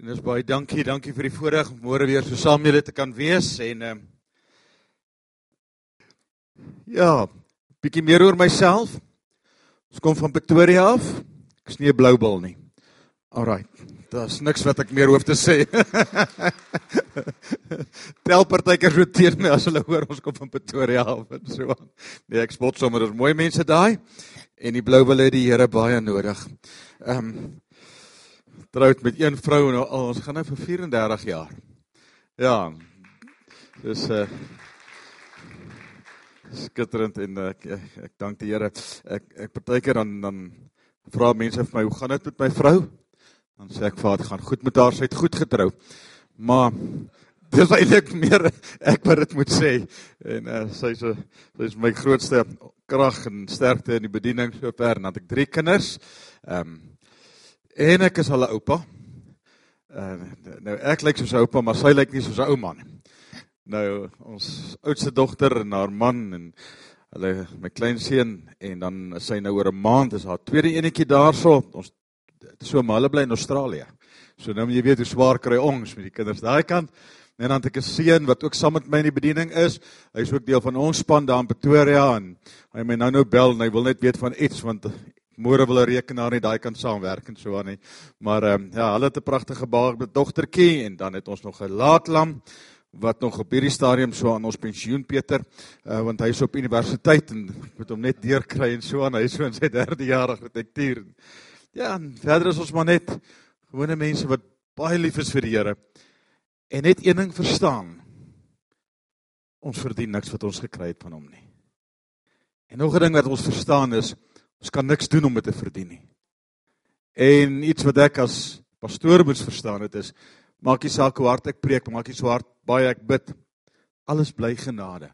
En dis baie dankie, dankie vir die voorreg om môre weer so saam julle te kan wees en ehm uh, Ja, bietjie meer oor myself. Ons kom van Pretoria af. Ek's nie 'n blou bil nie. Alraai. Daar's niks wat ek meer hoef te sê. Tel partykeer so teen my as hulle hoor ons kom van Pretoria af en so. Nee, ek spot sommer, daar's mooi mense daai en die blou bil het die Here baie nodig. Ehm um, troud met een vrou en al ons gaan nou vir 34 jaar. Ja. Dis 'n uh, eh, skitterend en uh, ek, ek ek dank die Here. Ek ek partykeer dan dan vra mense vir my, "Hoe gaan dit met my vrou?" Dan sê ek, "Vaat, gaan goed met haar, sy het goed getrou." Maar dis eintlik meer ek wat dit moet sê. En uh, sy is sy is my grootste krag en sterkte in die bediening sover. Dan het ek drie kinders. Ehm um, En ek is 'n oupa. Uh, nou ek lyk soos 'n oupa, maar sy lyk nie soos 'n ouma nie. Nou ons oudste dogter en haar man en hulle my kleinseun en dan is sy nou oor 'n maand is haar tweede enetjie daarso. Ons so maar hulle bly in Australië. So nou moet jy weet hoe swaar kry ons met die kinders daai kant. En dan het ek 'n seun wat ook saam met my in die bediening is. Hy's ook deel van ons span daar in Pretoria en hy my nou nou bel en hy wil net weet van iets want môre wil 'n rekenaar net daai kan saamwerk en so aan nie. Maar ehm um, ja, hulle het 'n pragtige baie dogtertjie en dan het ons nog 'n laatlam wat nog op hierdie stadium so aan ons pensioen Pieter, uh, want hy is op universiteit en moet hom net deurkry en so aan. Hy is so in sy derde jaar argitektuur. Ja, verder is ons maar net gewone mense wat baie lief is vir die Here en net een ding verstaan. Ons verdien niks wat ons gekry het van hom nie. En nog 'n ding wat ons verstaan is Ons kan niks doen om dit te verdien nie. En iets wat ek as pastoor moet verstaan dit is maak nie saak hoe hard ek preek, maak nie so hard baie ek bid. Alles bly genade.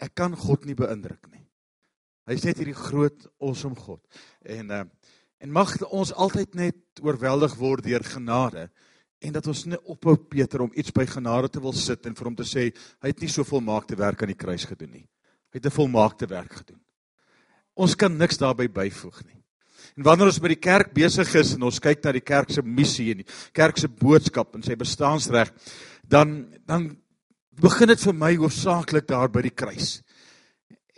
Ek kan God nie beïndruk nie. Hy's net hierdie groot awesome God. En uh, en mag ons altyd net oorweldig word deur genade en dat ons net ophou Peter om iets by genade te wil sit en vir hom te sê hy het nie so volmaakte werk aan die kruis gedoen nie. Hy het 'n volmaakte werk gedoen. Ons kan niks daarbey byvoeg nie. En wanneer ons by die kerk besig is en ons kyk na die kerk se missie en die kerk se boodskap en sy bestaansreg, dan dan begin dit vir my hoofsaaklik daar by die kruis.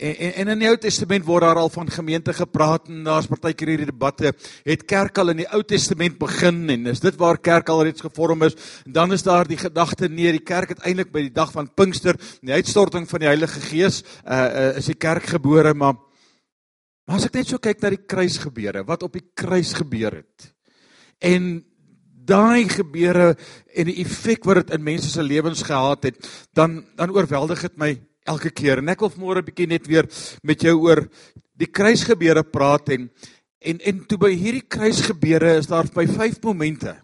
En, en en in die Ou Testament word daar al van gemeente gepraat en daar's partykeer hierdie debatte, het kerk al in die Ou Testament begin en is dit waar kerk al reeds gevorm is? En dan is daar die gedagte nee, die kerk het eintlik by die dag van Pinkster, die uitstorting van die Heilige Gees, uh, uh is die kerk gebore, maar Maar as ek net so kyk na die kruisgebeure, wat op die kruis gebeur het. En daai gebeure en die effek wat dit in mense se lewens gehad het, dan dan oorweldig dit my elke keer. En ek wil môre 'n bietjie net weer met jou oor die kruisgebeure praat en en en toe by hierdie kruisgebeure is daar by vyf momente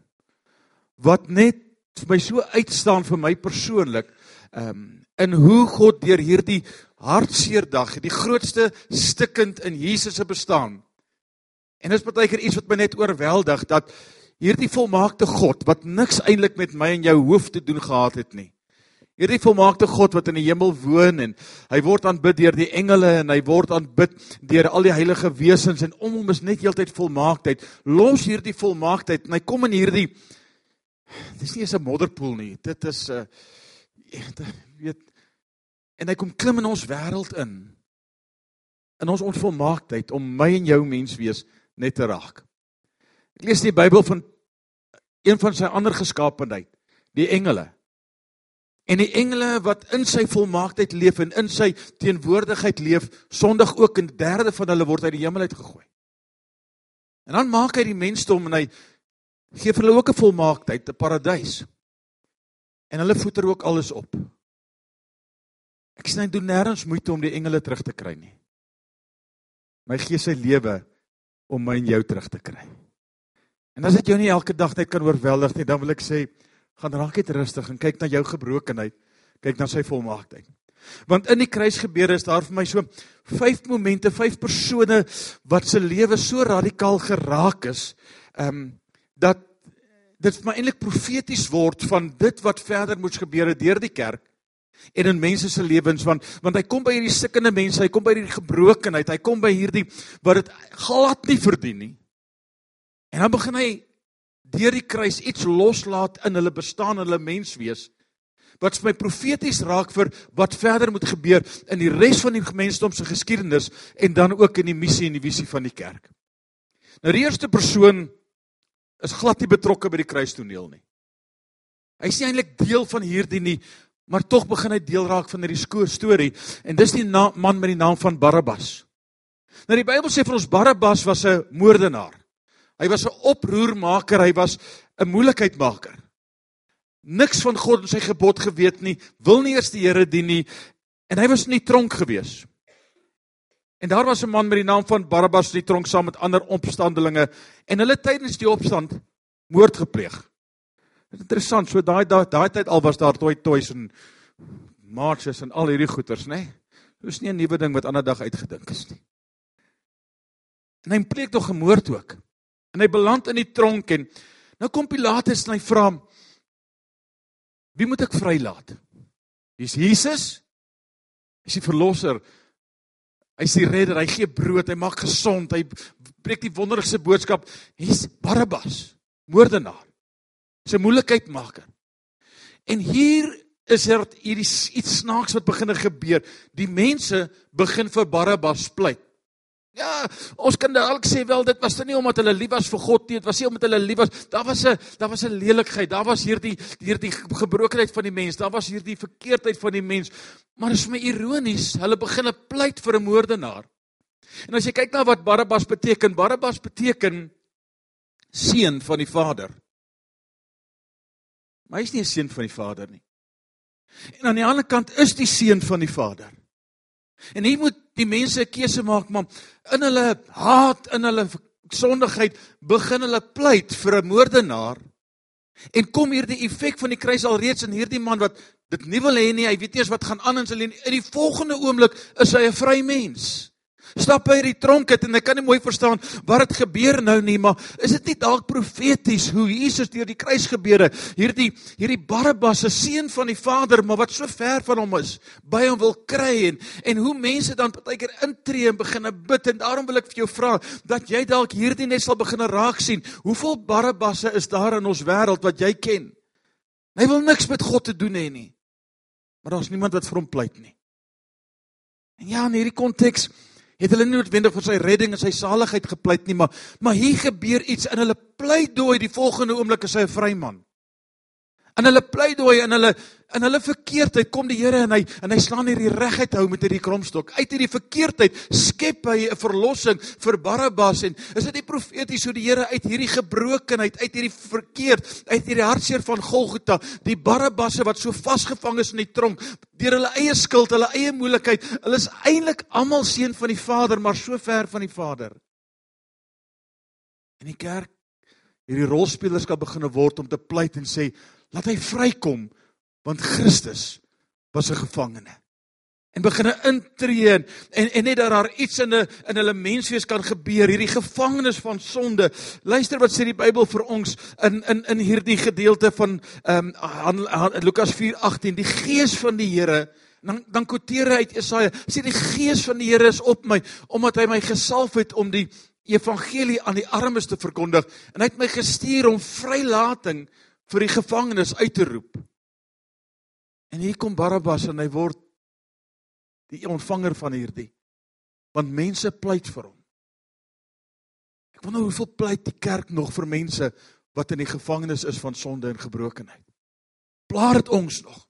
wat net vir my so uitstaan vir my persoonlik. Ehm um, in hoe God deur hierdie hartseer dag, die grootste stikkend in Jesus se bestaan. En dit is partykeer iets wat my net oorweldig dat hierdie volmaakte God wat niks eintlik met my en jou hoef te doen gehad het nie. Hierdie volmaakte God wat in die hemel woon en hy word aanbid deur die engele en hy word aanbid deur al die heilige wesens en om hom is net heeltyd volmaaktheid. Los hierdie volmaaktheid en hy kom in hierdie dis nie eens 'n modderpoel nie. Dit is 'n uh, weet En hy kom klim in ons wêreld in. In ons onvolmaaktheid om my en jou menswees net te raak. Ek lees die Bybel van een van sy ander geskaapenheid, die engele. En die engele wat in sy volmaaktheid leef en in sy teenwoordigheid leef, sondig ook en derde van hulle word uit die hemel uit gegooi. En dan maak hy die mensdom en hy gee vir hulle ook 'n volmaaktheid, 'n paradys. En hulle voeter ook alles op. Ek sê hy doen nêrens moeite om die engele terug te kry nie. My gee sy lewe om my en jou terug te kry. En as dit jou nie elke dag net kan oorweldig nie, dan wil ek sê, gaan raak net rustig en kyk na jou gebrokenheid, kyk na sy volmaaktheid. Want in die kruisgebeure is daar vir my so vyf momente, vyf persone wat se lewe so radikaal geraak is, ehm um, dat dit vir my eintlik profeties word van dit wat verder moet gebeur deur die kerk en in mense se lewens want want hy kom by hierdie sikkende mense, hy kom by hierdie gebrokenheid, hy kom by hierdie wat dit glad nie verdien nie. En dan begin hy deur die kruis iets loslaat in hulle bestaan, hulle menswees wat vir my profeties raak vir wat verder moet gebeur in die res van die gemeenskap se geskiedenis en dan ook in die missie en die visie van die kerk. Nou die eerste persoon is glad nie betrokke by die kruistoneel nie. Hy is nie eintlik deel van hierdie nie, maar tog begin hy deel raak van hierdie storie en dis die man met die naam van Barabbas. Nou die Bybel sê vir ons Barabbas was 'n moordenaar. Hy was 'n oproermaker, hy was 'n moeilikheidmaker. Niks van God en sy gebod geweet nie, wil nie eers die Here dien nie en hy was in die tronk gewees. En daar was 'n man met die naam van Barabbas in die tronk saam met ander opstandelinge en hulle tydens die opstand moord gepleeg. Dit is interessant, so daai daai tyd al was daar toy toys en marches en al hierdie goeters, nê? Nee? Dis nie 'n nuwe ding wat ander dag uitgedink is nie. En hy pleeg tog gemoord ook. En hy beland in die tronk en nou kom Pilatus en hy vra hom Wie moet ek vrylaat? Dis Jesus? Is die verlosser? Hy's die redder, hy gee brood, hy maak gesond, hy preek die wonderlikste boodskap. Hier's Barabbas, moordenaar. Dis 'n moeilikheidmaker. En hier is er hierdie iets snaaks wat begin gebeur. Die mense begin vir Barabbas pleit. Ja, ons kan dalk sê wel dit was nie omdat hulle lief was vir God nie, dit was nie omdat hulle lief was. Daar was 'n daar was 'n lelikheid, daar was hierdie hierdie gebrokenheid van die mens, daar was hierdie verkeerdheid van die mens. Maar dit is my ironies, hulle begin 'n pleit vir 'n moordenaar. En as jy kyk na wat Barabbas beteken, Barabbas beteken seun van die Vader. Maar hy is nie 'n seun van die Vader nie. En aan die ander kant is die seun van die Vader. En hier moet die mense 'n keuse maak, maar in hulle haat, in hulle sondigheid begin hulle pleit vir 'n moordenaar. En kom hierdie effek van die kruis alreeds in hierdie man wat dit nie wil hê nie, hy weet nie eens wat gaan aan in sy lewe. In die volgende oomblik is hy 'n vry mens stap hy uit die tronk uit en hy kan nie mooi verstaan wat het gebeur nou nie, maar is dit nie dalk profeties hoe Jesus deur die kruis gebeure hierdie hierdie Barabbas se seun van die Vader, maar wat so ver van hom is, by hom wil kry en en hoe mense dan partykeer intree en begine bid en daarom wil ek vir jou vra dat jy dalk hierdie net sal begine raak sien. Hoeveel Barabbasse is daar in ons wêreld wat jy ken? Hy wil niks met God te doen hê nie. Maar daar's niemand wat vir hom pleit nie. En ja, in hierdie konteks het hulle nie noodwendig vir sy redding en sy saligheid gepleit nie, maar maar hier gebeur iets in hulle pleidooi die volgende oomblik is hy 'n vryman. In hulle pleidooi en hulle in hulle verkeerdheid kom die Here en hy en hy slaan hierdie reguit hou met hierdie kromstok. Uit hierdie verkeerdheid skep hy 'n verlossing vir Barabbas en is dit nie profeties hoe die Here uit hierdie gebrokenheid, uit hierdie verkeerd, uit hierdie hartseer van Golgotha, die Barabbasse wat so vasgevang is in die tronk deur hulle eie skuld, hulle eie moeilikheid, hulle is eintlik almal seun van die Vader, maar so ver van die Vader. In die kerk hierdie rolspelers kan begin word om te pleit en sê laat hy vrykom want Christus was 'n gevangene. En begin intree en en net dat daar iets in 'n in hulle menswees kan gebeur hierdie gevangenes van sonde. Luister wat sê die Bybel vir ons in in in hierdie gedeelte van ehm um, Lukas 4:18 die gees van die Here dan dan quoteer hy uit Jesaja sê die gees van die Here is op my omdat hy my gesalf het om die evangelie aan die armes te verkondig. En hy het my gestuur om vrylating vir die gevangenes uit te roep. En hier kom Barabbas en hy word die ontvanger van hierdie. Want mense pleit vir hom. Ek wonder hoeveel pleit die kerk nog vir mense wat in die gevangenis is van sonde en gebrokenheid. Plaar dit ons nog?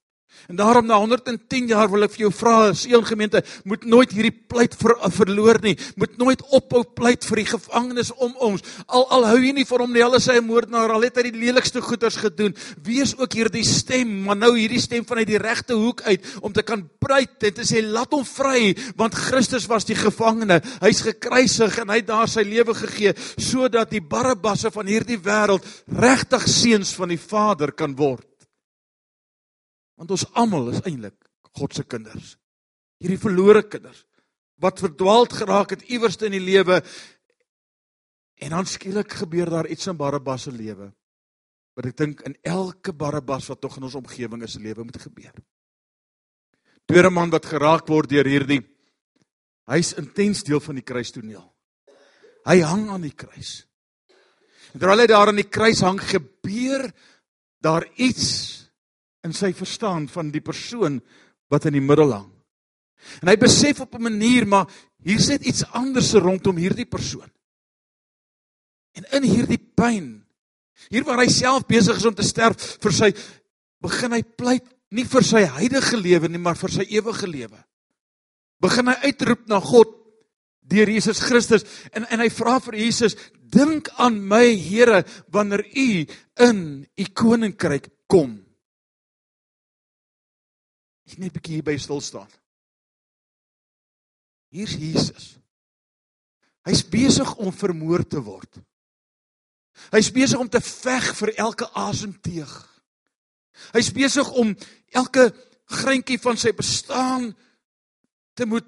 En daarom na 110 jaar wil ek vir jou vra, seun gemeente, moet nooit hierdie pleit ver, verloor nie. Moet nooit ophou pleit vir die gevangenes om ons. Al al hou jy nie vir hom nie, al is hy moordenaar, al het hy die lelikste goeders gedoen. Wees ook hierdie stem, maar nou hierdie stem vanuit die regte hoek uit om te kan pleit en te sê laat hom vry, want Christus was die gevangene. Hy's gekruisig en hy het daar sy lewe gegee sodat die Barabbasse van hierdie wêreld regtig seuns van die Vader kan word. Want ons almal is eintlik God se kinders. Hierdie verlore kinders wat verdwaald geraak het iewers in die lewe en dan skielik gebeur daar iets in Barabbas se lewe wat ek dink in elke Barabbas wat tog in ons omgewing is se lewe moet gebeur. Tweede man wat geraak word deur hierdie hy's intens deel van die kruistoneel. Hy hang aan die kruis. Terwyl hy daar aan die kruis hang, gebeur daar iets in sy verstaan van die persoon wat in die middel hang. En hy besef op 'n manier maar hier sit iets anders rondom hierdie persoon. En in hierdie pyn, hier waar hy self besig is om te sterf vir sy begin hy pleit nie vir sy huidige lewe nie, maar vir sy ewige lewe. Begin hy uitroep na God deur Jesus Christus en en hy vra vir Jesus, dink aan my Here wanneer u in u koninkryk kom. Ek net 'n bietjie hier by stil staan. Hier's Jesus. Hy's besig om vermoor te word. Hy's besig om te veg vir elke asemteug. Hy's besig om elke greintjie van sy bestaan te moet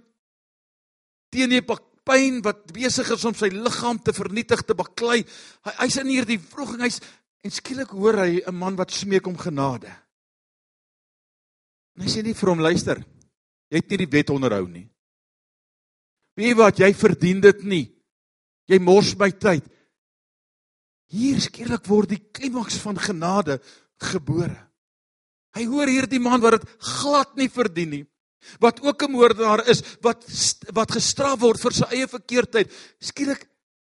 teen die pyn wat besig is om sy liggaam te vernietig te baklei. Hy hy's in hierdie vroeging hy's en skielik hoor hy 'n man wat smeek om genade. En hy sê nie vir hom luister. Jy het nie die wet onderhou nie. Wie wat jy verdien dit nie. Jy mors my tyd. Hier skielik word die klimaks van genade gebore. Hy hoor hierdie man wat dit glad nie verdien nie. Wat ook 'n moordenaar is wat wat gestraf word vir sy eie verkeerdheid. Skielik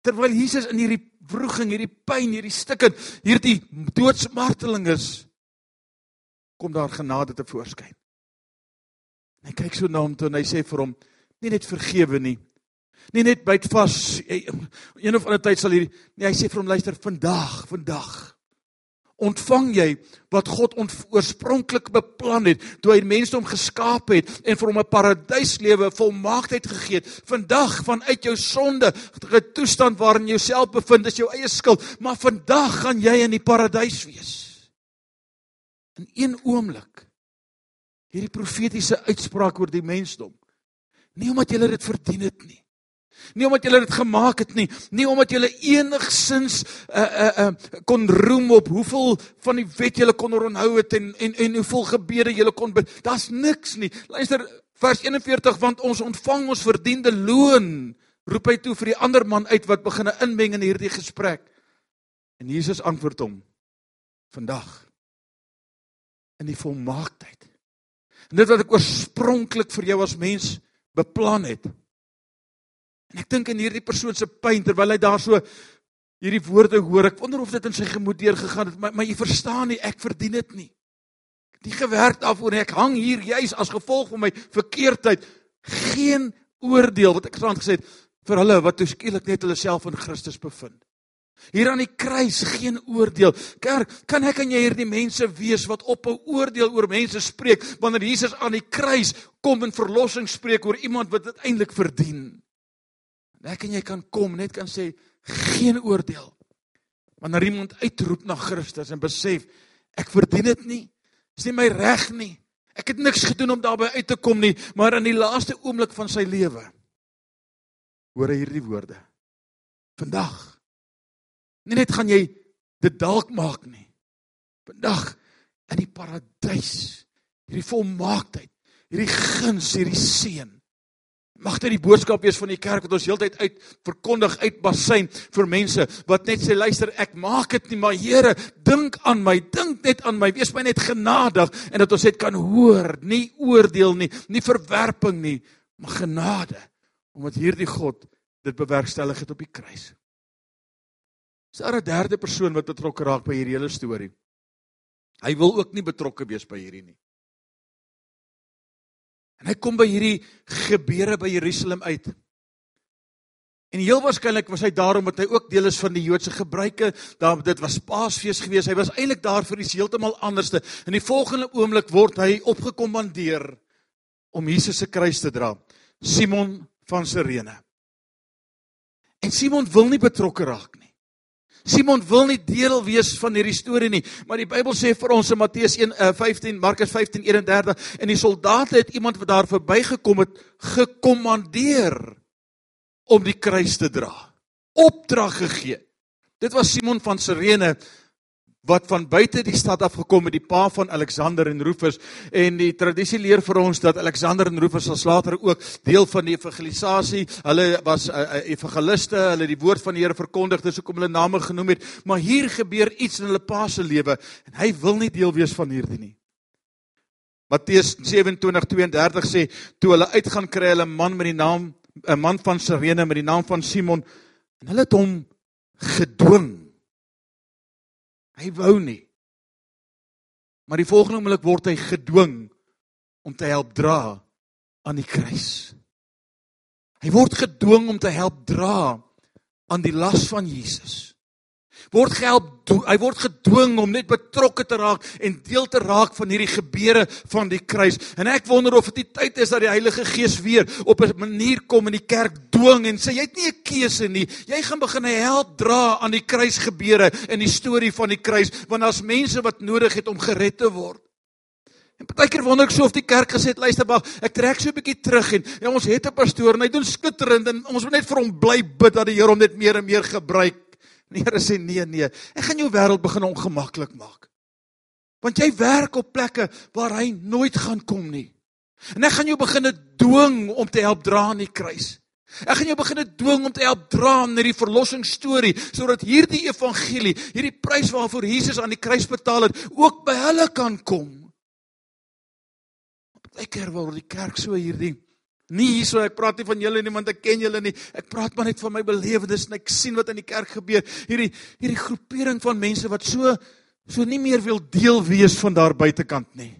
terwyl Jesus in hierdie wroging, hierdie pyn, hierdie stikken, hierdie doodsmarteling is, kom daar genade te voorskyn. En hy kyk so na hom toe en hy sê vir hom: "Nie net vergewe nie. Nie net byt vas een of ander tyd sal hierdie nee, hy sê vir hom: "Luister, vandag, vandag ontvang jy wat God oorspronklik beplan het toe hy mense om geskaap het en vir hom 'n paradyslewe volmaaktheid gegee het. Vandag vanuit jou sonde, 'n toestand waarin jy jouself bevind, is jou eie skuld, maar vandag gaan jy in die paradys wees." In een oomblik hierdie profetiese uitspraak oor die mensdom. Nie omdat jy dit verdien het nie. Nie omdat jy dit gemaak het nie, nie omdat jy enigsins uh uh uh kon roem op hoeveel van die wet jy kon onthou het en en en hoeveel gebede jy kon bid. Daar's niks nie. Luister vers 41 want ons ontvang ons verdiende loon. Roep hy toe vir die ander man uit wat begin inmeng in hierdie gesprek. En Jesus antwoord hom: Vandag in die volmaaktheid En dit wat ek oorspronklik vir jou as mens beplan het. En ek dink in hierdie persoon se pyn terwyl hy daar so hierdie woorde hoor, ek wonder of dit in sy gemoed deur gegaan het, maar maar jy verstaan nie, ek verdien dit nie. Die gewerk daarvoor en ek hang hier juis as gevolg van my verkeerdheid geen oordeel wat ek gisterand gesê het vir hulle wat toeskielik net hulle self in Christus bevind. Hier aan die kruis geen oordeel. Kerk, kan ek en jy hierdie mense wees wat op 'n oordeel oor mense spreek wanneer Jesus aan die kruis kom en verlossing spreek oor iemand wat dit eintlik verdien? Ek en jy kan kom net kan sê geen oordeel. Wanneer iemand uitroep na Christus en besef ek verdien dit nie. Dis nie my reg nie. Ek het niks gedoen om daarbey uit te kom nie, maar in die laaste oomblik van sy lewe hoor hy hierdie woorde. Vandag Nie net gaan jy dit dalk maak nie. Vandag in die paradys, hierdie volmaaktheid, hierdie guns, hierdie seën. Mag dit die boodskap wees van die kerk wat ons heeltyd uit verkondig uit basyn vir mense wat net sê luister ek maak dit nie maar Here dink aan my dink net aan my wees my net genadig en dat ons net kan hoor nie oordeel nie nie verwerping nie maar genade omdat hierdie God dit bewerkstellig het op die kruis. Is daar 'n derde persoon wat betrokke raak by hierdie hele storie? Hy wil ook nie betrokke wees by hierdie nie. En hy kom by hierdie gebeure by Jerusalem uit. En heel waarskynlik was hy daar omdat hy ook deel is van die Joodse gebruike. Daar dit was Paasfees gewees. Hy was eintlik daar vir iets heeltemal anderste. In die volgende oomblik word hy opgekommandeer om Jesus se kruis te dra. Simon van Sirene. En Simon wil nie betrokke raak nie. Simon wil nie deel wees van hierdie storie nie, maar die Bybel sê vir ons in Matteus 1:15, uh, Markus 15:31 en die soldate het iemand wat daar verbygekom het gekommandeer om die kruis te dra. Opdrag gegee. Dit was Simon van Sirene wat van buite die stad af gekom het, die pa van Alexander en Rufus. En die tradisie leer vir ons dat Alexander en Rufus as later ook deel van die evangelisasie. Hulle was uh, evangeliste, hulle die woord van die Here verkondig, dis hoekom hulle name genoem het. Maar hier gebeur iets in hulle pa se lewe en hy wil nie deel wees van hierdie nie. Matteus 27:32 sê toe hulle uitgaan kry hulle 'n man met die naam 'n man van Sirene met die naam van Simon en hulle het hom gedwing Hy wou nie. Maar die volgende oomblik word hy gedwing om te help dra aan die kruis. Hy word gedwing om te help dra aan die las van Jesus word gehelp hy word gedwing om net betrokke te raak en deel te raak van hierdie gebeure van die kruis. En ek wonder of dit tyd is dat die Heilige Gees weer op 'n manier kom in die kerk dwing en sê jy het nie 'n keuse nie. Jy gaan begin help dra aan die kruis gebeure en die storie van die kruis want daar's mense wat nodig het om gered te word. En partykeer wonder ek so of die kerk gesê het luister maar ek trek so 'n bietjie terug en ja, ons het 'n pastoor en hy doen skitterend en ons moet net vir hom bly bid dat die Here hom net meer en meer gebruik. Die Here sê nee nee, ek gaan jou wêreld begin ongemaklik maak. Want jy werk op plekke waar hy nooit gaan kom nie. En ek gaan jou begin dwing om te help dra aan die kruis. Ek gaan jou begin dwing om te help dra aan hierdie verlossingsstorie sodat hierdie evangelie, hierdie prys waarvoor Jesus aan die kruis betaal het, ook by hulle kan kom. Partykeer word die kerk so hierdie Nie hierso ek praat nie van julle nie want ek ken julle nie. Ek praat maar net van my belewenis en ek sien wat in die kerk gebeur. Hierdie hierdie groepering van mense wat so so nie meer wil deel wees van daar buitekant nie.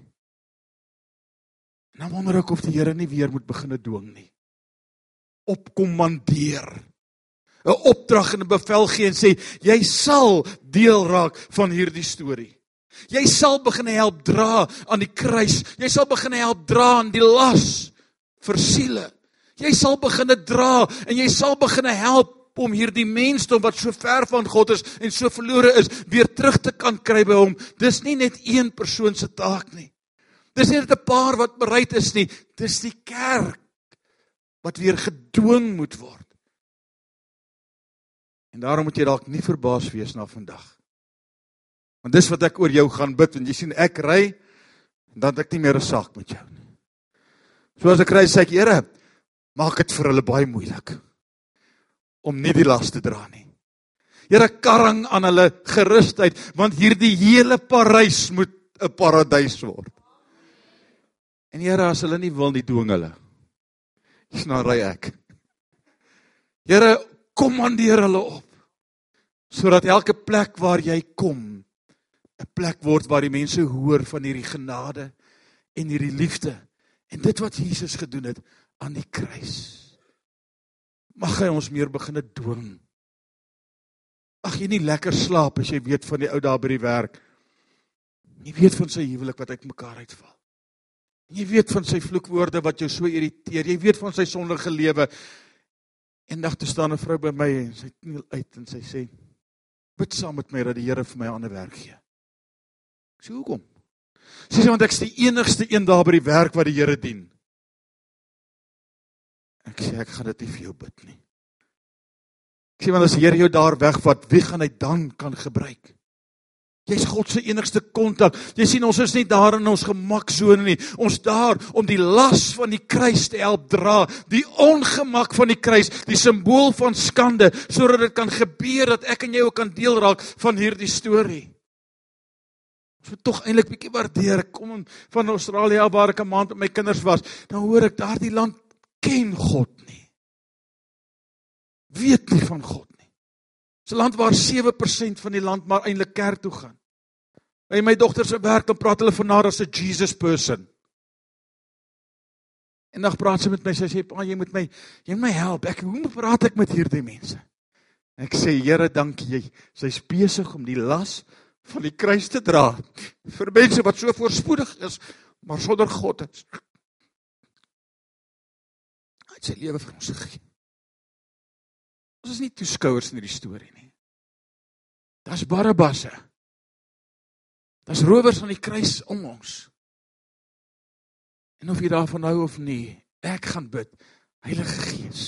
Nou wonder ek of die Here nie weer moet begine dwing nie. Opkommandeer. 'n Opdrag en 'n bevel gee en sê jy sal deel raak van hierdie storie. Jy sal begin help dra aan die kruis. Jy sal begin help dra aan die las vir siele. Jy sal begine dra en jy sal begine help om hierdie mensdom wat so ver van God is en so verlore is, weer terug te kan kry by hom. Dis nie net een persoon se taak nie. Dis nie net 'n paar wat bereid is nie. Dis die kerk wat weer gedwing moet word. En daarom moet jy dalk nie verbaas wees na vandag. Want dis wat ek oor jou gaan bid en jy sien ek ry dan het ek nie meer 'n saak met jou nie. Soos ek kry sê ek Here, maak dit vir hulle baie moeilik om nie die las te dra nie. Here karring aan hulle gerusheid want hierdie hele Parys moet 'n paradys word. En Here as hulle nie wil nie dwing hulle. Dis nou ry ek. Here kommandeer hulle op sodat elke plek waar jy kom 'n plek word waar die mense hoor van hierdie genade en hierdie liefde En dit wat Jesus gedoen het aan die kruis. Mag hy ons meer begine dwing. Ag jy nie lekker slaap as jy weet van die ou daar by die werk. Jy weet van sy huwelik wat uitmekaar uitval. Jy weet van sy vloekwoorde wat jou so irriteer. Jy weet van sy sondige lewe. Eendag te staan 'n vrou by my en sy kniel uit en sy sê: "Bid saam met my dat die Here vir my 'n ander werk gee." Ek sê: "Hoekom?" Sy sê want ek's die enigste een daar by die werk wat die Here dien. Ek sê ek gaan dit nie vir jou bid nie. Ek sê want as die Here jou daar wegvat, wie gaan hy dan kan gebruik? Jy's God se enigste kontak. Jy sien ons is nie daar in ons gemaksone nie. Ons daar om die las van die kruis te help dra, die ongemak van die kruis, die simbool van skande sodat dit kan gebeur dat ek en jy ook kan deel raak van hierdie storie. Ons moet tog eintlik bietjie waardeer. Ek kom van Australië waar ek 'n maand met my kinders was. Dan hoor ek daardie land ken God nie. Weet nie van God nie. 'n land waar 7% van die land maar eintlik kerk toe gaan. By my dogter se werk dan praat hulle van haar as 'n Jesus person. En dan praat sy met my sê sy pa jy moet my jy moet my help. Ek hoe praat ek met hierdie mense? Ek sê Here dankie jy. Sy's besig om die las van die kruis te dra vir mense wat so voorspoedig is maar sonder God is. Hy het sy lewe vir ons gegee. Ons is nie toeskouers in hierdie storie nie. Das Barabbas. Das rowers aan die kruis om ons. En of jy daarvan hou of nie, ek gaan bid. Heilige Gees,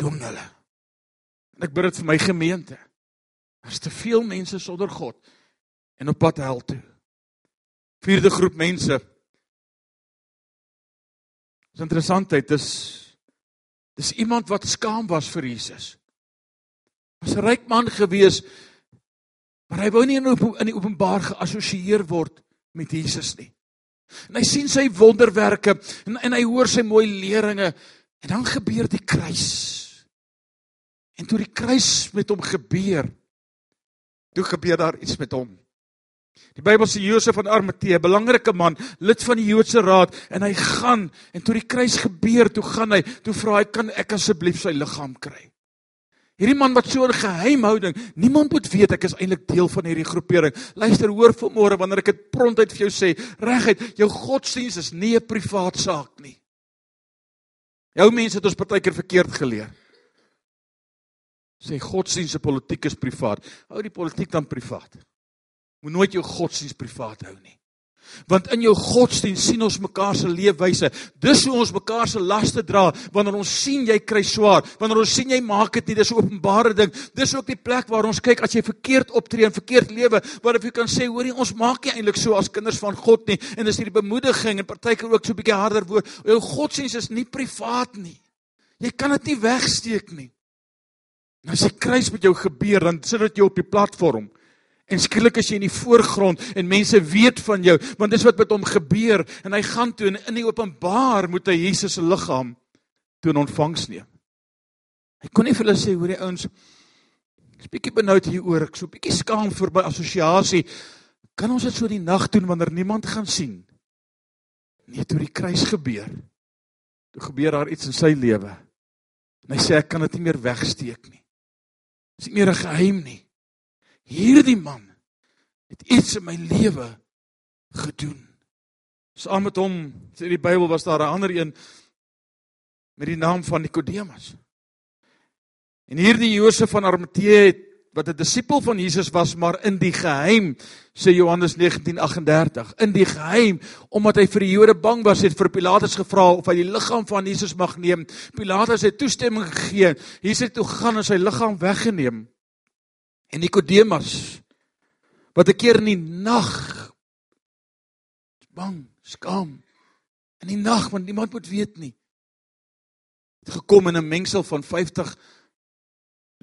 doen hulle. En ek bid dit vir my gemeente. Daar's te veel mense sonder God en op pad hel toe. Vierde groep mense. Dis interessantheid, dis dis iemand wat skaam was vir Jesus. Was 'n ryk man gewees, maar hy wou nie in in die openbaar geassosieer word met Jesus nie. En hy sien sy wonderwerke en en hy hoor sy mooi leringe en dan gebeur die kruis. En toe die kruis met hom gebeur, toe gebeur daar iets met hom. Die Bybel sê Josef van Arimatea, 'n belangrike man, lid van die Joodse raad, en hy gaan en toe die kruis gebeur, toe gaan hy, toe vra hy, "Kan ek asseblief sy liggaam kry?" Hierdie man wat so 'n geheimhouding, niemand moet weet ek is eintlik deel van hierdie groepering. Luister, hoor vanmôre wanneer ek dit prontuit vir jou sê, reguit, jou godsdiens is nie 'n privaat saak nie. Jou mense het ons partykeer verkeerd geleer. Sê godsdiens en politiek is privaat. Hou die politiek dan privaat. Moet nooit jou godsdiens privaat hou nie. Want in jou godsdiens sien ons mekaar se leefwyse. Dis hoe ons mekaar se laste dra wanneer ons sien jy kry swaar, wanneer ons sien jy maak dit nie, dis 'n openbare ding. Dis ook die plek waar ons kyk as jy verkeerd optree en verkeerd lewe, waar jy kan sê hoorie ons maak nie eintlik so as kinders van God nie en dis hierdie bemoediging en partykeer ook so 'n bietjie harder woord. Jou godsdiens is nie privaat nie. Jy kan dit nie wegsteek nie. Nou as die kruis met jou gebeur, dan sit dit jou op die platform. En skielik is jy in die voorgrond en mense weet van jou want dis wat met hom gebeur en hy gaan toe en in die openbaar moet hy Jesus se liggaam toe in ontvangs neem. Hy kon nie vir hulle sê hoor die ouens ek's bietjie benoud hieroor ek so bietjie skaam vir my assosiasie kan ons dit so die nag doen wanneer niemand gaan sien. Nee, toe die kruis gebeur. Toe gebeur daar iets in sy lewe. En hy sê ek kan dit nie meer wegsteek nie. Dis nie meer 'n geheim nie. Hierdie man het iets in my lewe gedoen. Saam met hom, sê die Bybel, was daar 'n ander een met die naam van Nikodemus. En hierdie Josef van Arimatea het wat 'n disipel van Jesus was, maar in die geheim, sê Johannes 19:38, in die geheim omdat hy vir die Jode bang was, het vir Pilatus gevra of hy die liggaam van Jesus mag neem. Pilatus het toestemming gegee. Jesus het toe gaan en sy liggaam weggeneem. En Nikodemus wat 'n keer in die nag bang, skaam in die nag want niemand moet weet nie. Het gekom in 'n mengsel van 50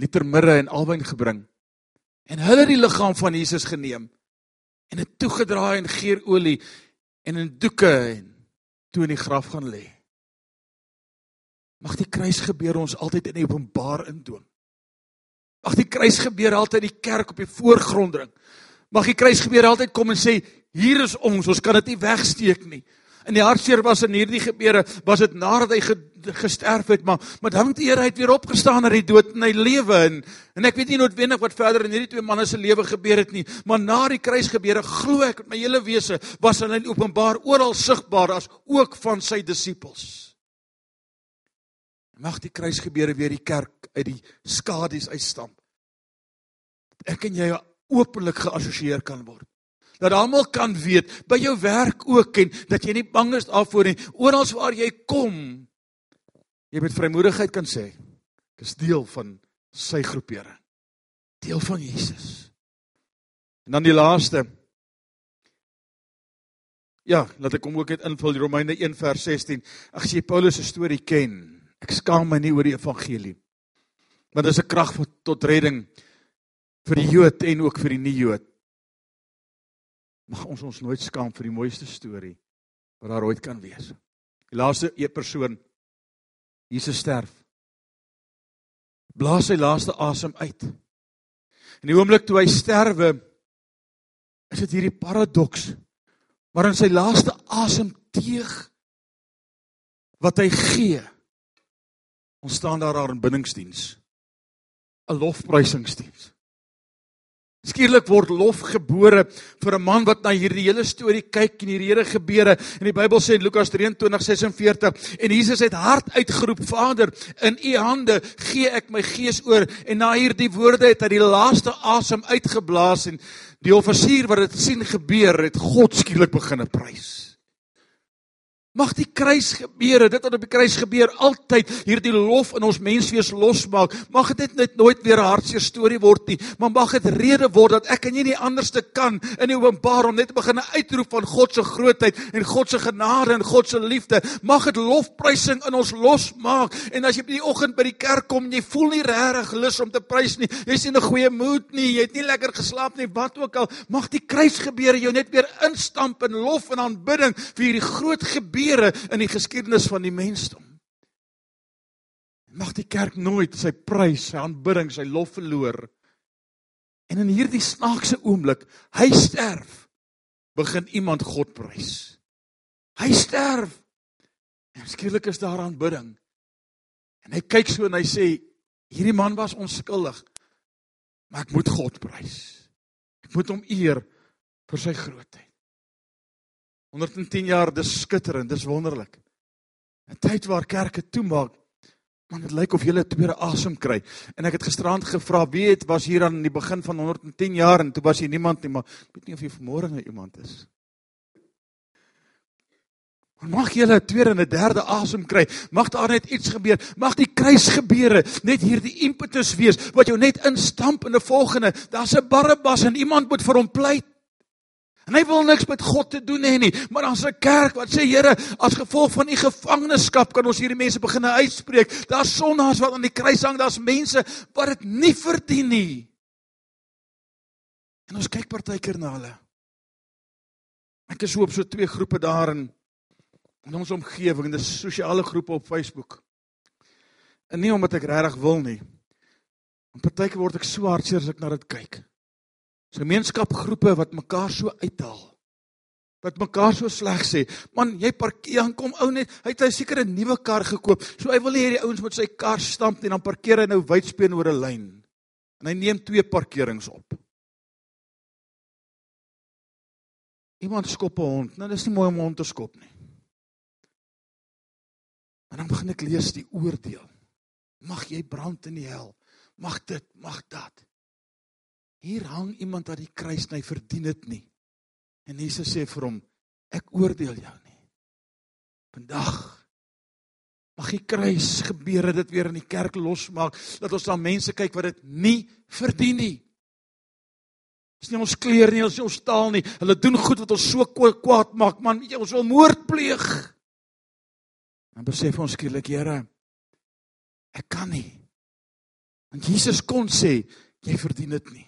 liter mirre en alwyn gebring. En hulle het die liggaam van Jesus geneem en dit toegedraai in geurolie en in doeke en toe in die graf gaan lê. Mag die kruis gebeur ons altyd in openbaar indwing. Mag die kruis gebeur altyd die kerk op die voorgrond dring. Mag die kruis gebeur altyd kom en sê hier is ons, ons kan dit nie wegsteek nie. In die hartseer was in hierdie gebeure, was dit nadat hy gesterf het, maar maar dank die Here hy het weer opgestaan uit die dood en hy lewe en en ek weet nie noodwendig wat verder in hierdie twee manne se lewe gebeur het nie, maar na die kruis gebeure glo ek met my hele wese was in openbaar oral sigbaar as ook van sy disippels. Mag die kruis gebeure weer die kerk uit die skadu's uitstamp. Ek en jy openlik geassosieer kan word. Dat almal kan weet by jou werk ook en dat jy nie bang is daarvoor nie. Oral waar jy kom, jy met vrymoedigheid kan sê, ek is deel van sy groepering. Deel van Jesus. En dan die laaste Ja, laat ek kom ook net invul Romeine 1 vers 16. Ag as jy Paulus se storie ken, Ek skaam my nie oor die evangelie. Want dit is 'n krag tot redding vir die Jood en ook vir die nie-Jood. Mag ons ons nooit skaam vir die mooiste storie wat daar ooit kan wees. Die laaste een persoon Jesus sterf. Blaas sy laaste asem uit. In die oomblik toe hy sterwe is dit hierdie paradoks waarin sy laaste asem teeg wat hy gee Ons staan daar daar in binningsdiens. 'n Lofprysingsdiens. Skielik word lof gebore vir 'n man wat na hierdie hele storie kyk en hierdie hele gebeure. En die Bybel sê in Lukas 23:46 en Jesus het hard uitgeroep: "Vader, in U hande gee ek my gees oor." En na hierdie woorde het hy die laaste asem uitgeblaas en die offisier wat dit sien gebeur, het God skielik begin prys. Mag die kruis gebeure, dit wat op die kruis gebeur, altyd hierdie lof in ons menswees losmaak. Mag dit net nooit weer 'n hartseer storie word nie, maar mag dit rede word dat ek en jy nie anderste kan in die openbaar om net te begin uitroep van God se grootheid en God se genade en God se liefde. Mag dit lofprysing in ons losmaak. En as jy by die oggend by die kerk kom en jy voel nie regtig lus om te prys nie, jy's nie in 'n goeie mood nie, jy het nie lekker geslaap nie, wat ook al, mag die kruis gebeure jou net weer instamp in lof en aanbidding vir hierdie groot gebeur gebeure in die geskiedenis van die mensdom. Mag die kerk nooit sy prys, sy aanbidding, sy lof verloor. En in hierdie snaakse oomblik, hy sterf, begin iemand God prys. Hy sterf. En skielik is daar aanbidding. En hy kyk so en hy sê, hierdie man was onskuldig, maar ek moet God prys. Ek moet hom eer vir sy grootheid. 110 jaar, dis skitterend, dis wonderlik. 'n Tyd waar kerke toemaak, man, dit lyk of jy 'n tweede asem kry. En ek het gisterand gevra, wie het was hier aan die begin van 110 jaar en toe was hier niemand nie, maar ek weet nie of jy vanmôre nou iemand is. Maar mag jy 'n tweede en 'n derde asem kry. Mag daar net iets gebeur. Mag die kruis gebeure net hierdie impetus wees wat jou net instamp in 'n volgende. Daar's 'n Barabbas en iemand moet vir hom pleit. En hy wil niks met God te doen hê nie, maar dan's 'n kerk wat sê Here, as gevolg van u gevangenskap kan ons hierdie mense begine uitspreek. Daar's sondaars wat aan die kruis hang, daar's mense wat dit nie verdien nie. En ons kyk partykeer na hulle. Ek is so op so twee groepe daar in in ons omgewing, dis sosiale groepe op Facebook. En nie omdat ek regtig wil nie. Want partykeer word ek so hartseer as ek na dit kyk gemeenskapgroepe wat mekaar so uithaal. Wat mekaar so sleg sê. Man, jy parkeer dan kom ou net, hy het 'n sekere nuwe kar gekoop. So hy wil nie hê die ouens moet sy kar stamp en dan parkeer hy nou wydspeen oor 'n lyn. En hy neem twee parkerings op. Iemand skop 'n hond. Nou dis nie mooi om 'n hond te skop nie. En dan begin ek lees die oordeel. Mag jy brand in die hel. Mag dit, mag dat. Hier hang iemand aan die kruis en hy verdien dit nie. En Jesus sê vir hom, ek oordeel jou nie. Vandag mag die kruis gebeure dit weer in die kerk losmaak dat ons dan mense kyk wat dit nie verdien nie. Dis nie ons kleer nie, ons nie ons taal nie. Hulle doen goed wat ons so kwaad maak, man, weet jy, ons wil moord pleeg. Dan besef ons skielik, Here, ek kan nie. Want Jesus kon sê, jy verdien dit nie.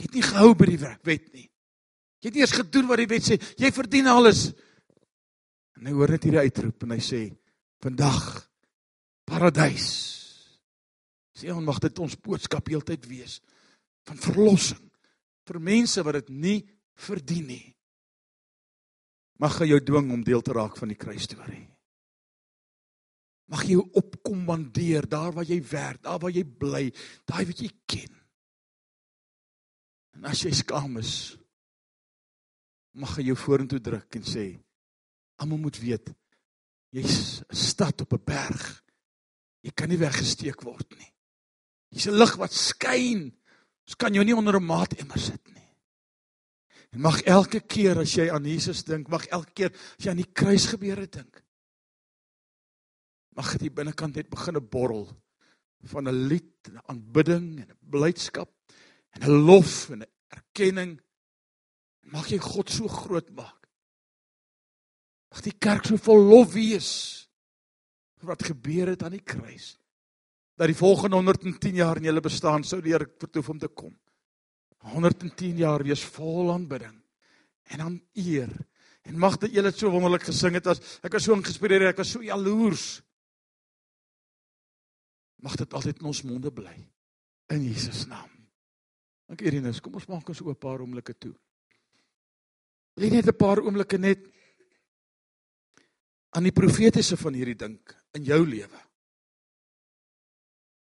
Jy het nie gehou by die wet nie. Jy het eers gedoen wat die wet sê. Jy verdien alles. En hy hoor net hierdie uitroep en hy sê: "Vandag paradys." Sê ons mag dit ons boodskap heeltyd wees van verlossing vir mense wat dit nie verdien nie. Mag hy jou dwing om deel te raak van die kruisstorie. Mag jy opkommandeer daar waar jy werk, daar waar jy bly, daai wat jy ken. En as jy skaam is, mag jy jou vorentoe druk en sê: "Almal moet weet jy's 'n stad op 'n berg. Jy kan nie weggesteek word nie. Jy's 'n lig wat skyn. Ons kan jou nie onder 'n maat emmer sit nie." En mag elke keer as jy aan Jesus dink, mag elke keer as jy aan die kruis gebeure dink, mag dit binnekant net begin borrel van 'n lied, 'n aanbidding en 'n blydskap en 'n lof en 'n erkenning. Mag jy God so groot maak. Mag die kerk so vol lof wees vir wat gebeur het aan die kruis. Dat die volgende 110 jaar in julle bestaan sou deur vertoef om te kom. 110 jaar wees vol aanbidding en dan eer. En mag dit julle so wonderlik gesing het as ek was so ingespireer, ek was so jaloers. Mag dit altyd in ons monde bly in Jesus naam. Dankie Irinus. Kom ons maak ons oop 'n paar oomblikke toe. Lê net 'n paar oomblikke net aan die profetiese van hierdie dink in jou lewe.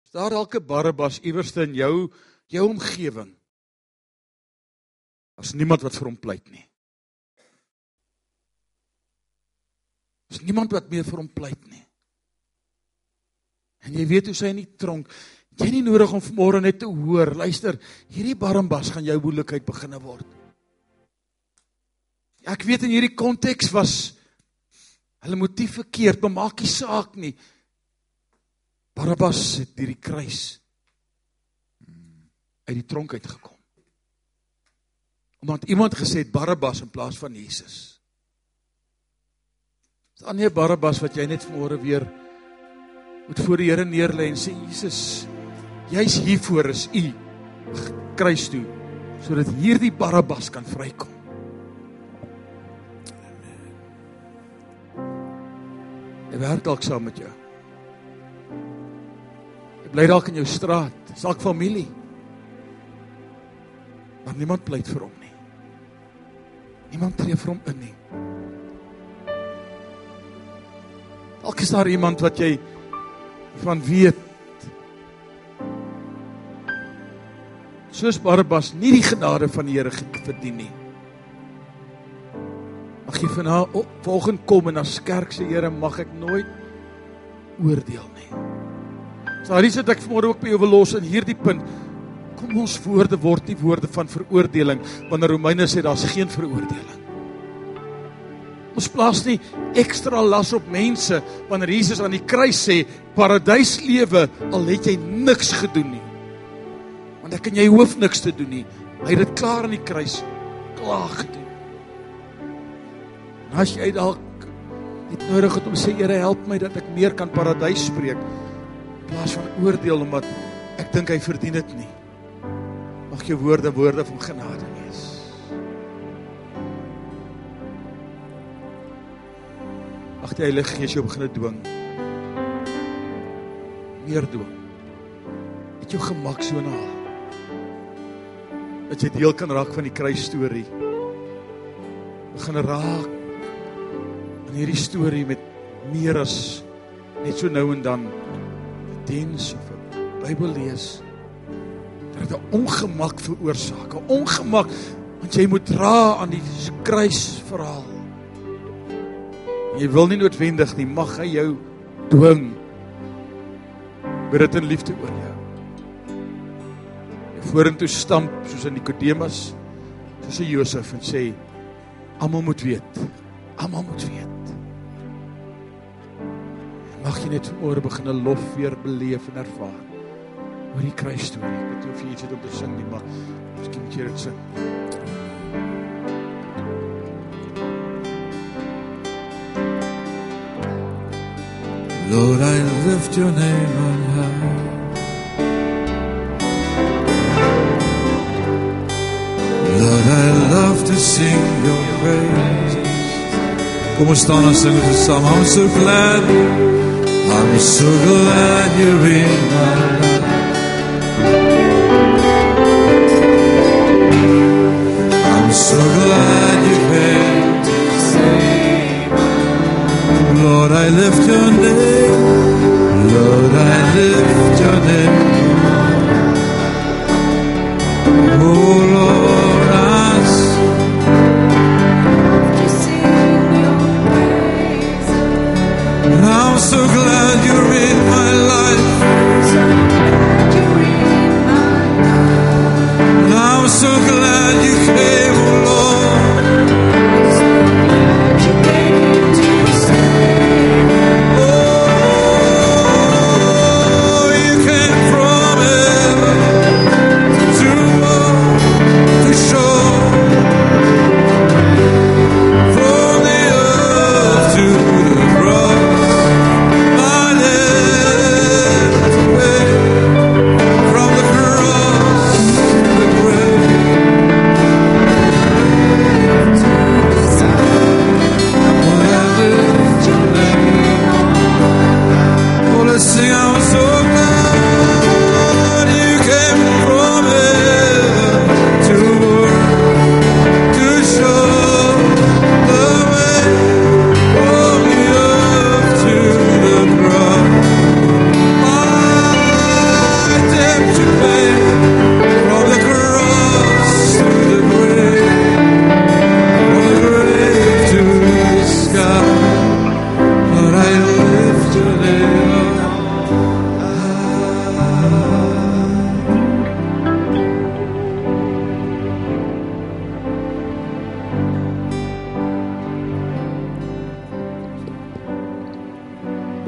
Is daar dalk 'n Barabbas iewerste in jou jou omgewing? As niemand wat vir hom pleit nie. Is niemand wat meer vir hom pleit nie. En jy weet hoe sy in die tronk Jy nie nodig om môre net te hoor, luister, hierdie Barnabas gaan jou moeilikheid beginne word. Ek weet in hierdie konteks was Hulle motief verkeerd, maar maak nie saak nie. Barabbas het deur die kruis uit die tronk uitgekom. Omdat iemand gesê het Barabbas in plaas van Jesus. Dis dan nie Barabbas wat jy net vanmôre weer moet voor die Here neerlê en sê Jesus, jy's hier voor is u kruis toe sodat hierdie Barabbas kan vrykom. Hy werk dalk saam met jou. Hy bly dalk in jou straat, dalk familie. Maar niemand pleit vir hom nie. Niemand tree vir hom in nie. Dalk is daar iemand wat jy van weet soos Barabbas nie die genade van die Here verdien nie. Mag jy van haar volgende kom en as kerk se Here mag ek nooit oordeel nie. So hier sit ek vanmôre ook by jou verlos in hierdie punt. Kom ons woorde word nie woorde van veroordeling wanneer Romeine sê daar's geen veroordeling. Ons plaas nie ekstra las op mense wanneer Jesus aan die kruis sê paradys lewe al het jy niks gedoen nie. Want ek en jy hoef niks te doen nie. Hy het dit klaar aan die kruis klaar gedoen. As jy dalk net nodig het om sê Here help my dat ek meer kan paradys spreek in plaas van oordeel omdat ek dink hy verdien dit nie. Mag jou woorde woorde van genade wees. Ag die Heilige Gees jou begin dwing. Meer dwing. Het jou gemak so na. Dat jy deel kan raak van die kruis storie. Begin raak in hierdie storie met meer as net so nou en dan diens of 'n Bybel lees. Dit 'n ongemak veroorsaak, 'n ongemak want jy moet dra aan die kruisverhaal. Jy wil nie noodwendig nie, mag hy jou dwing. Met dit in liefde oor jou. Vorentoe stamp soos 'n Nikodemus, soos 'n Josef en sê almal moet weet. Almal moet weet. Mag jy net vanmôre begin 'n lof weer beleef en ervaar oor die kruis storie. Ek weet of jy iets het om te sing nie, maar miskien moet jy dit sing. Lord, I lift your name on high. Lord, I love to sing your praise. Ons staan en sing dit saam. I'm so glad I'm so glad you're in my life. I'm so glad you came to save my Lord, I lift your name. Lord, I lift your name.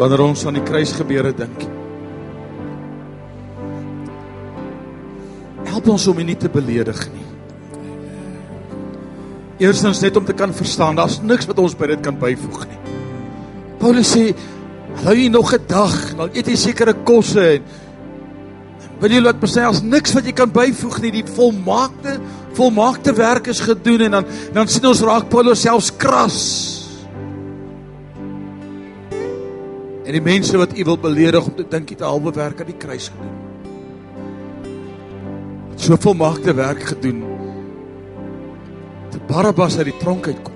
Wanneer ons aan die kruis gebeure dink. Help ons om nie te beledig nie. Eerstens net om te kan verstaan, daar's niks wat ons by dit kan byvoeg nie. Paulus sê, "Hou jy nog 'n dag, dan eet jy sekere kosse en wil jy laat sê as niks wat jy kan byvoeg nie, die volmaakte volmaakte werk is gedoen en dan dan sien ons raak Paulus selfs kras. En die mense wat u wil beledig om te dink jy het 'n halwe werk aan die kruis gedoen. So volmaakte werk gedoen Barabbas uit die tronk uitkom.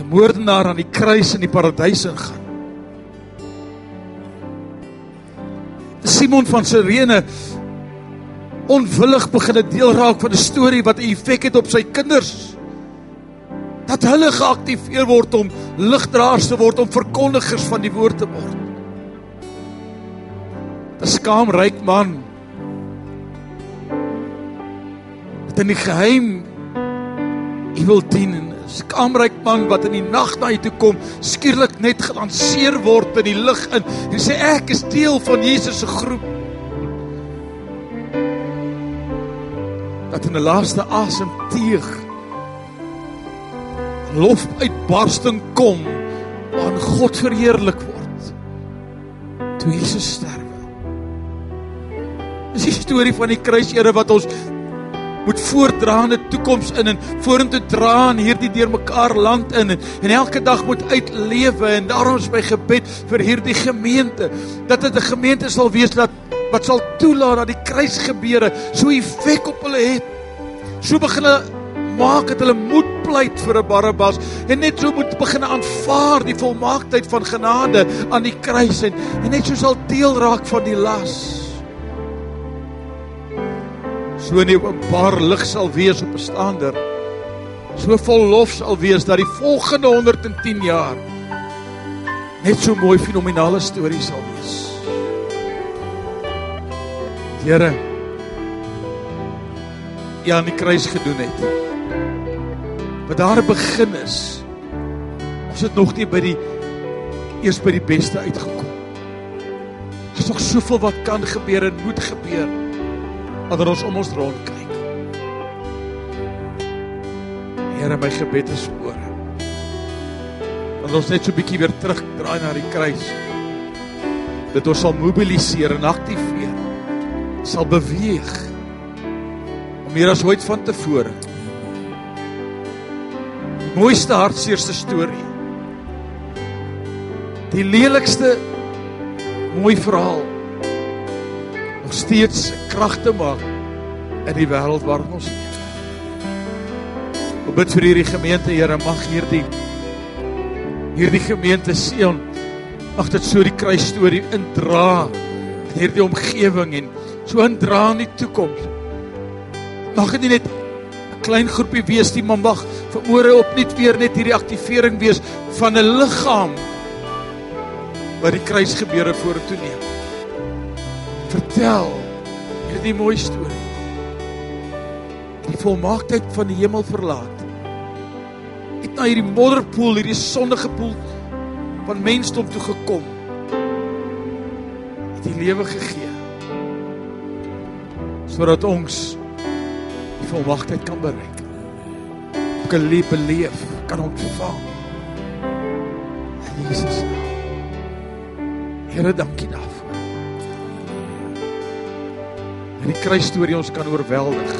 Die moordenaar aan die kruis in die paradys ingaan. Simon van Sirene onwillig begin 'n deel raak van 'n storie wat 'n effek het op sy kinders. Dat hulle geaktiveer word om ligdraers te word, om verkondigers van die woord te word. 'n Skaamryk man. In die geheim u wil dien en 'n skamryk man wat in die nag na u toe kom skielik net gelanseer word in die lig in en sê ek is deel van Jesus se groep. Dat in 'n laaste asem teeg lof uitbarsting kom aan God verheerlik word toe Jesus sterwe Dis die storie van die kruis Here wat ons moet voortdraande toekoms in en vorentoe dra in hierdie deurmekaar land in en, en elke dag moet uitlewe en daarom is my gebed vir hierdie gemeente dat dit 'n gemeente sal wees dat wat sal toelaat dat die kruisgebeure so effek op hulle het. So begin hulle maak dat hulle moed pleit vir 'n Barabbas en net so moet begin aanvaar die volmaaktheid van genade aan die kruis en, en net so sal deel raak van die las so 'n openbaar lig sal wees op 'n staander. So vol lof sal wees dat die volgende 110 jaar net so mooi fenominale stories sal wees. Here Ja, aan die kruis gedoen het. Wat daar begin is. Ons het nog nie by die eers by die beste uitgekom. Daar's nog soveel wat kan gebeur en moet gebeur wanneer ons om ons rond kyk. Here, my gebed is oor. Wanneer ons net so 'n bietjie weer terugdraai na die kruis, dat ons sal mobiliseer en aktiveer, sal beweeg om meer as ooit van tevore. Mooiste hartseerste storie. Die lelikste mooi verhaal nog steeds krag te maak in die wêreld waarin ons leef. Ek bid vir hierdie gemeente, Here, mag hierdie hierdie gemeente seën. Mag dit so die kruis storie indra in hierdie omgewing en so indra in die toekoms. Mag dit nie net klein groepie wees nie, maar mag vermoere opnuut weer net hierdie aktivering wees van 'n liggaam wat die kruis gebeure vorentoe neem vertel hierdie mooi storie. Die volmaaktheid van die hemel verlaat. Het na hierdie modderpoel, hierdie sondige poel van mensdom toe gekom. Het die lewe gegee. Sodat ons die volmaaktheid kan bereik. Kan leef, beleef, kan ontvang. Jesus. Here, dankie daarvoor. in die kruisstorie ons kan oorweldig.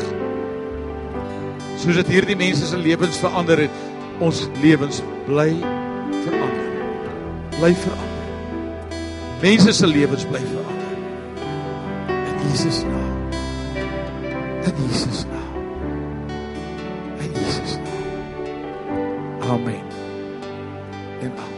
Soos dit hierdie mense se lewens verander het, ons lewens bly verander. Bly verander. Mense se lewens bly verander. In Jesus naam. In Jesus naam. Amen.